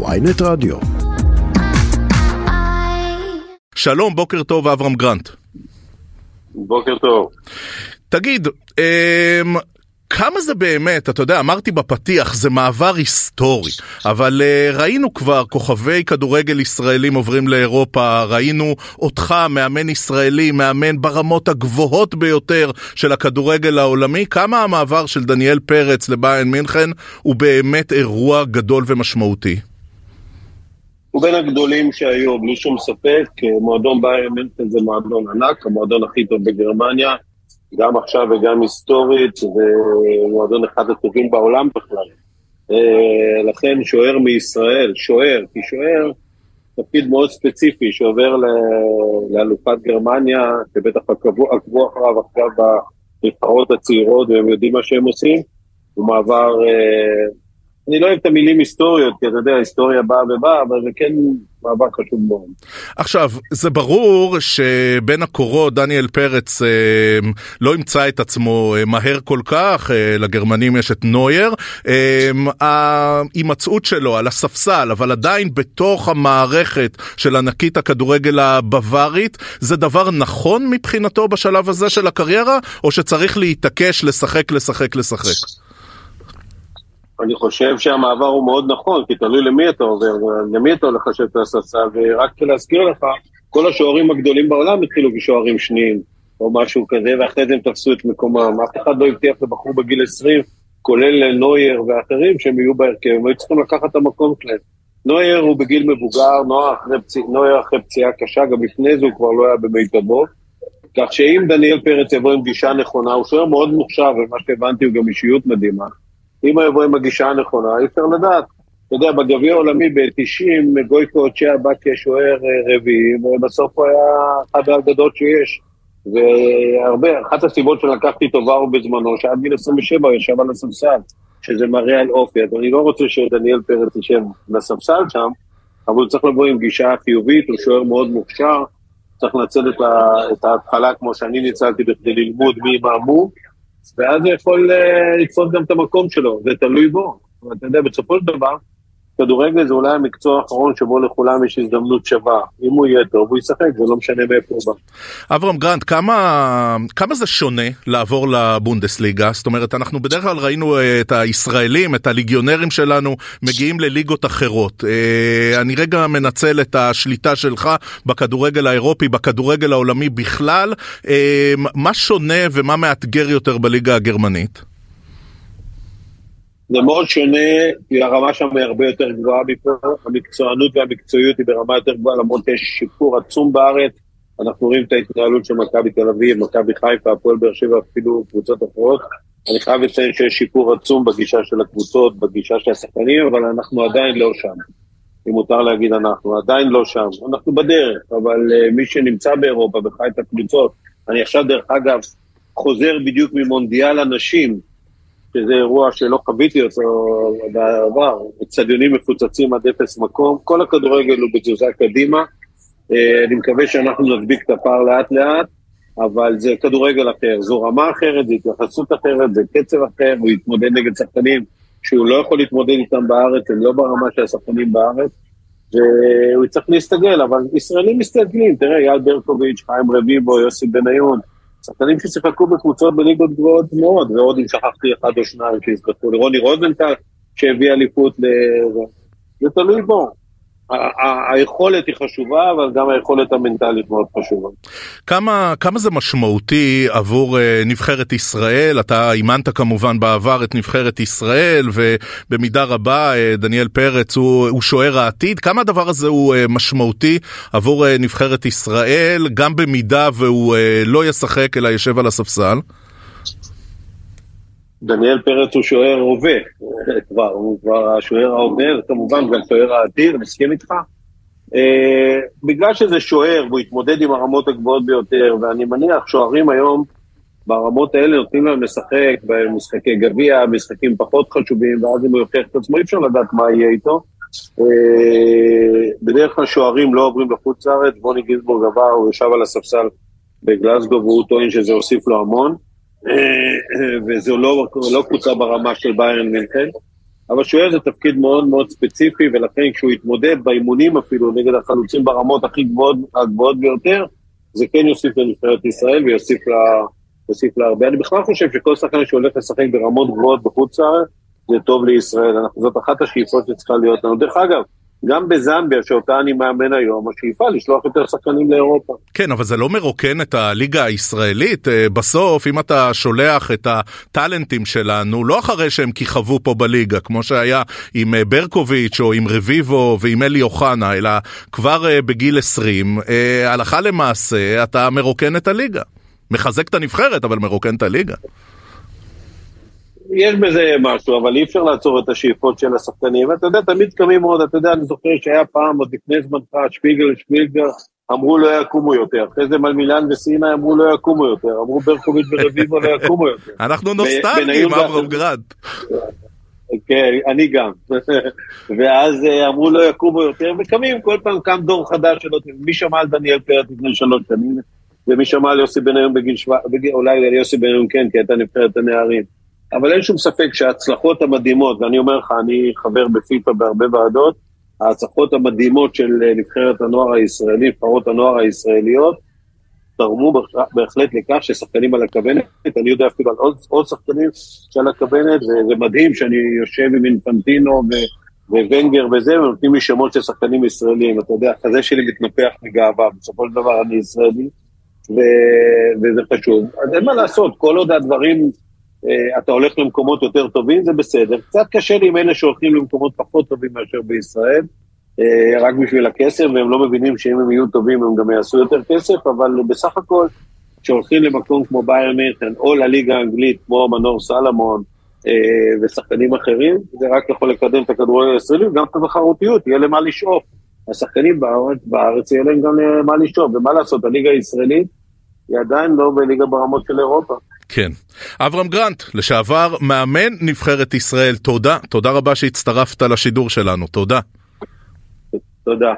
ויינט רדיו. שלום, בוקר טוב, אברהם גרנט. בוקר טוב. תגיד, אמ, כמה זה באמת, אתה יודע, אמרתי בפתיח, זה מעבר היסטורי, אבל uh, ראינו כבר כוכבי כדורגל ישראלים עוברים לאירופה, ראינו אותך, מאמן ישראלי, מאמן ברמות הגבוהות ביותר של הכדורגל העולמי, כמה המעבר של דניאל פרץ לביין מינכן הוא באמת אירוע גדול ומשמעותי? הוא בין הגדולים שהיו, בלי שום ספק, מועדון ביין מינכן זה מועדון ענק, המועדון הכי טוב בגרמניה. גם עכשיו וגם היסטורית, ומועדון אחד הטובים בעולם בכלל. אה, לכן שוער מישראל, שוער, כי שוער, תפקיד מאוד ספציפי שעובר לאלופת גרמניה, שבטח עקבו אחריו עכשיו בנבחרות הצעירות והם יודעים מה שהם עושים, הוא מעבר אה, אני לא אוהב את המילים היסטוריות, כי אתה יודע, היסטוריה באה ובאה, אבל זה כן מאבק חשוב מאוד. עכשיו, זה ברור שבין הקורות דניאל פרץ אה, לא ימצא את עצמו אה, מהר כל כך, אה, לגרמנים יש את נויר. אה, ההימצאות שלו על הספסל, אבל עדיין בתוך המערכת של ענקית הכדורגל הבווארית, זה דבר נכון מבחינתו בשלב הזה של הקריירה, או שצריך להתעקש לשחק, לשחק, לשחק? אני חושב שהמעבר הוא מאוד נכון, כי תלוי למי אתה עובר, למי אתה הולך לשבת על הספסל, ורק להזכיר לך, כל השוערים הגדולים בעולם התחילו כשוערים שניים, או משהו כזה, ואחרי זה הם תפסו את מקומם. אף אחד לא הבטיח לבחור בגיל 20, כולל נוייר ואחרים, שהם יהיו בהרכב, הם היו צריכים לקחת את המקום שלהם. נוייר הוא בגיל מבוגר, נוייר אחרי, פצע, נויר אחרי פציעה קשה, גם לפני זה הוא כבר לא היה במיטבו. כך שאם דניאל פרץ יבוא עם גישה נכונה, הוא שוער מאוד מוכשר, ומה שהבנתי הוא גם אישיות מדהימה. אם הוא יבוא עם הגישה הנכונה, אי אפשר לדעת. אתה יודע, בגביע העולמי ב-90, גויקו צ'ה בא כשוער אה, רביעי, ובסוף הוא היה אחד האגדות שיש. והרבה, אחת הסיבות שלקחתי טובה בזמנו, שעד גיל 27 הוא ישב על הספסל, שזה מראה על אופי. אז אני לא רוצה שדניאל פרץ ישב בספסל שם, אבל הוא צריך לבוא עם גישה חיובית, הוא שוער מאוד מוכשר, צריך לנצל את ההתחלה כמו שאני ניצלתי בכדי ללמוד מי מה מו, ואז הוא יכול uh, לתפוס גם את המקום שלו, זה תלוי בו. אבל אתה יודע, בסופו של דבר, כדורגל זה אולי המקצוע האחרון שבו לכולם יש הזדמנות שווה. אם הוא יהיה טוב, הוא ישחק, זה לא משנה מאיפה הוא בא. אברהם גרנט, כמה, כמה זה שונה לעבור לבונדסליגה? זאת אומרת, אנחנו בדרך כלל ראינו אה, את הישראלים, את הליגיונרים שלנו, מגיעים לליגות אחרות. אה, אני רגע מנצל את השליטה שלך בכדורגל האירופי, בכדורגל העולמי בכלל. מה שונה ומה מאתגר יותר בליגה הגרמנית? זה מאוד שונה, כי הרמה שם היא הרבה יותר גבוהה מפה, המקצוענות והמקצועיות היא ברמה יותר גבוהה, למרות שיש שיפור עצום בארץ. אנחנו רואים את ההתנהלות של מכבי תל אביב, מכבי חיפה, הפועל באר שבע, אפילו קבוצות אחרות. אני חייב לציין שיש שיפור עצום בגישה של הקבוצות, בגישה של השחקנים, אבל אנחנו עדיין לא שם. אם מותר להגיד אנחנו, עדיין לא שם. אנחנו בדרך, אבל uh, מי שנמצא באירופה וחי את הקבוצות, אני עכשיו, דרך אגב, חוזר בדיוק ממונדיאל הנשים, שזה אירוע שלא חוויתי אותו בעבר, אצטדיונים מפוצצים עד אפס מקום, כל הכדורגל הוא בתזוזה קדימה, אה, אני מקווה שאנחנו נדביק את הפער לאט לאט, אבל זה כדורגל אחר, זו רמה אחרת, זו התייחסות אחרת, זה קצב אחר, הוא יתמודד נגד שחקנים שהוא לא יכול להתמודד איתם בארץ, הם לא ברמה של השחקנים בארץ, והוא צריך להסתגל, אבל ישראלים מסתגלים, תראה, אייל ברקוביץ', חיים רביבו, יוסי בניון, שחקנים ששיחקו בקבוצות בליגות גבוהות מאוד, ועוד אם שכחתי אחד או שניים שהזכרו, לרוני רוזנטל שהביא אליפות, זה תלוי בו. היכולת היא חשובה, אבל גם היכולת המנטלית מאוד חשובה. כמה, כמה זה משמעותי עבור uh, נבחרת ישראל? אתה אימנת כמובן בעבר את נבחרת ישראל, ובמידה רבה uh, דניאל פרץ הוא, הוא שוער העתיד. כמה הדבר הזה הוא uh, משמעותי עבור uh, נבחרת ישראל, גם במידה והוא uh, לא ישחק אלא יושב על הספסל? דניאל פרץ הוא שוער הווה, כבר, הוא כבר השוער ההווה, וכמובן גם שוער אני מסכים איתך. Uh, בגלל שזה שוער והוא התמודד עם הרמות הגבוהות ביותר, ואני מניח שוערים היום ברמות האלה נותנים להם לשחק במשחקי גביע, משחקים פחות חשובים, ואז אם הוא יוכיח את עצמו, אי אפשר לדעת מה יהיה איתו. Uh, בדרך כלל שוערים לא עוברים לחוץ לארץ, בוני גינסבורג עבר, הוא ישב על הספסל בגלסגו והוא טוען שזה הוסיף לו המון. וזו לא, לא קבוצה ברמה של ביירן מינכן, אבל שוער זה תפקיד מאוד מאוד ספציפי, ולכן כשהוא יתמודד באימונים אפילו נגד החלוצים ברמות הכי גבוהות, הגבוהות ביותר, זה כן יוסיף לנבחרת ישראל ויוסיף לה, יוסיף לה הרבה. אני בכלל חושב שכל שחקן שהולך לשחק ברמות גבוהות בחוץ לארץ, זה טוב לישראל. זאת אחת השאיפות שצריכה להיות לנו. דרך אגב, גם בזמביה, שאותה אני מאמן היום, השאיפה לשלוח יותר שחקנים לאירופה. כן, אבל זה לא מרוקן את הליגה הישראלית. אה, בסוף, אם אתה שולח את הטאלנטים שלנו, לא אחרי שהם כיכבו פה בליגה, כמו שהיה עם אה, ברקוביץ' או עם רביבו ועם אלי אוחנה, אלא כבר אה, בגיל 20, הלכה למעשה, אתה מרוקן את הליגה. מחזק את הנבחרת, אבל מרוקן את הליגה. יש בזה משהו, אבל אי אפשר לעצור את השאיפות של השחקנים. אתה יודע, תמיד קמים מאוד, אתה יודע, אני זוכר שהיה פעם, עוד לפני זמנך, שפיגל, שפיגל, אמרו לא יקומו יותר. אחרי זה מלמילן וסיני אמרו לא יקומו יותר. אמרו ברקוביץ' ורביבו לא יקומו יותר. אנחנו נוסטלגים, אברהם גרד. כן, אני גם. ואז אה, אמרו לא יקומו יותר, וקמים, כל פעם קם דור חדש שלא... מי שמע על דניאל פרט לפני שלוש שנים, ומי שמע על יוסי בניון בגיל שבע... אולי על יוסי בניון כן, כי הייתה נבחרת הנערים. אבל אין שום ספק שההצלחות המדהימות, ואני אומר לך, אני חבר בפיפ"א בהרבה ועדות, ההצלחות המדהימות של אה, נבחרת הנוער הישראלי, נבחרות הנוער הישראליות, תרמו בהחלט לכך ששחקנים על הכוונת, אני יודע אפילו על עוד, עוד שחקנים שעל הכוונת, וזה מדהים שאני יושב עם אינפנטינו וונגר וזה, ונותנים לי שמות של שחקנים ישראלים, אתה יודע, החזה שלי מתנפח מגאווה, בסופו של דבר אני ישראלי, ו... וזה חשוב. אז אין מה לעשות, כל עוד הדברים אתה הולך למקומות יותר טובים, זה בסדר. קצת קשה לי עם אלה שהולכים למקומות פחות טובים מאשר בישראל, אה, רק בשביל הכסף, והם לא מבינים שאם הם יהיו טובים הם גם יעשו יותר כסף, אבל בסך הכל, כשהולכים למקום כמו בייר מיכן, או לליגה האנגלית, כמו מנור סלמון, אה, ושחקנים אחרים, זה רק יכול לקדם את הכדורגל הישראלי, וגם את התחרותיות, יהיה למה לשאוף. השחקנים בארץ, בארץ יהיה להם גם למה לשאוף, ומה לעשות, הליגה הישראלית היא עדיין לא בליגה ברמות של אירופה. כן. אברהם גרנט, לשעבר מאמן נבחרת ישראל, תודה. תודה רבה שהצטרפת לשידור שלנו, תודה. תודה.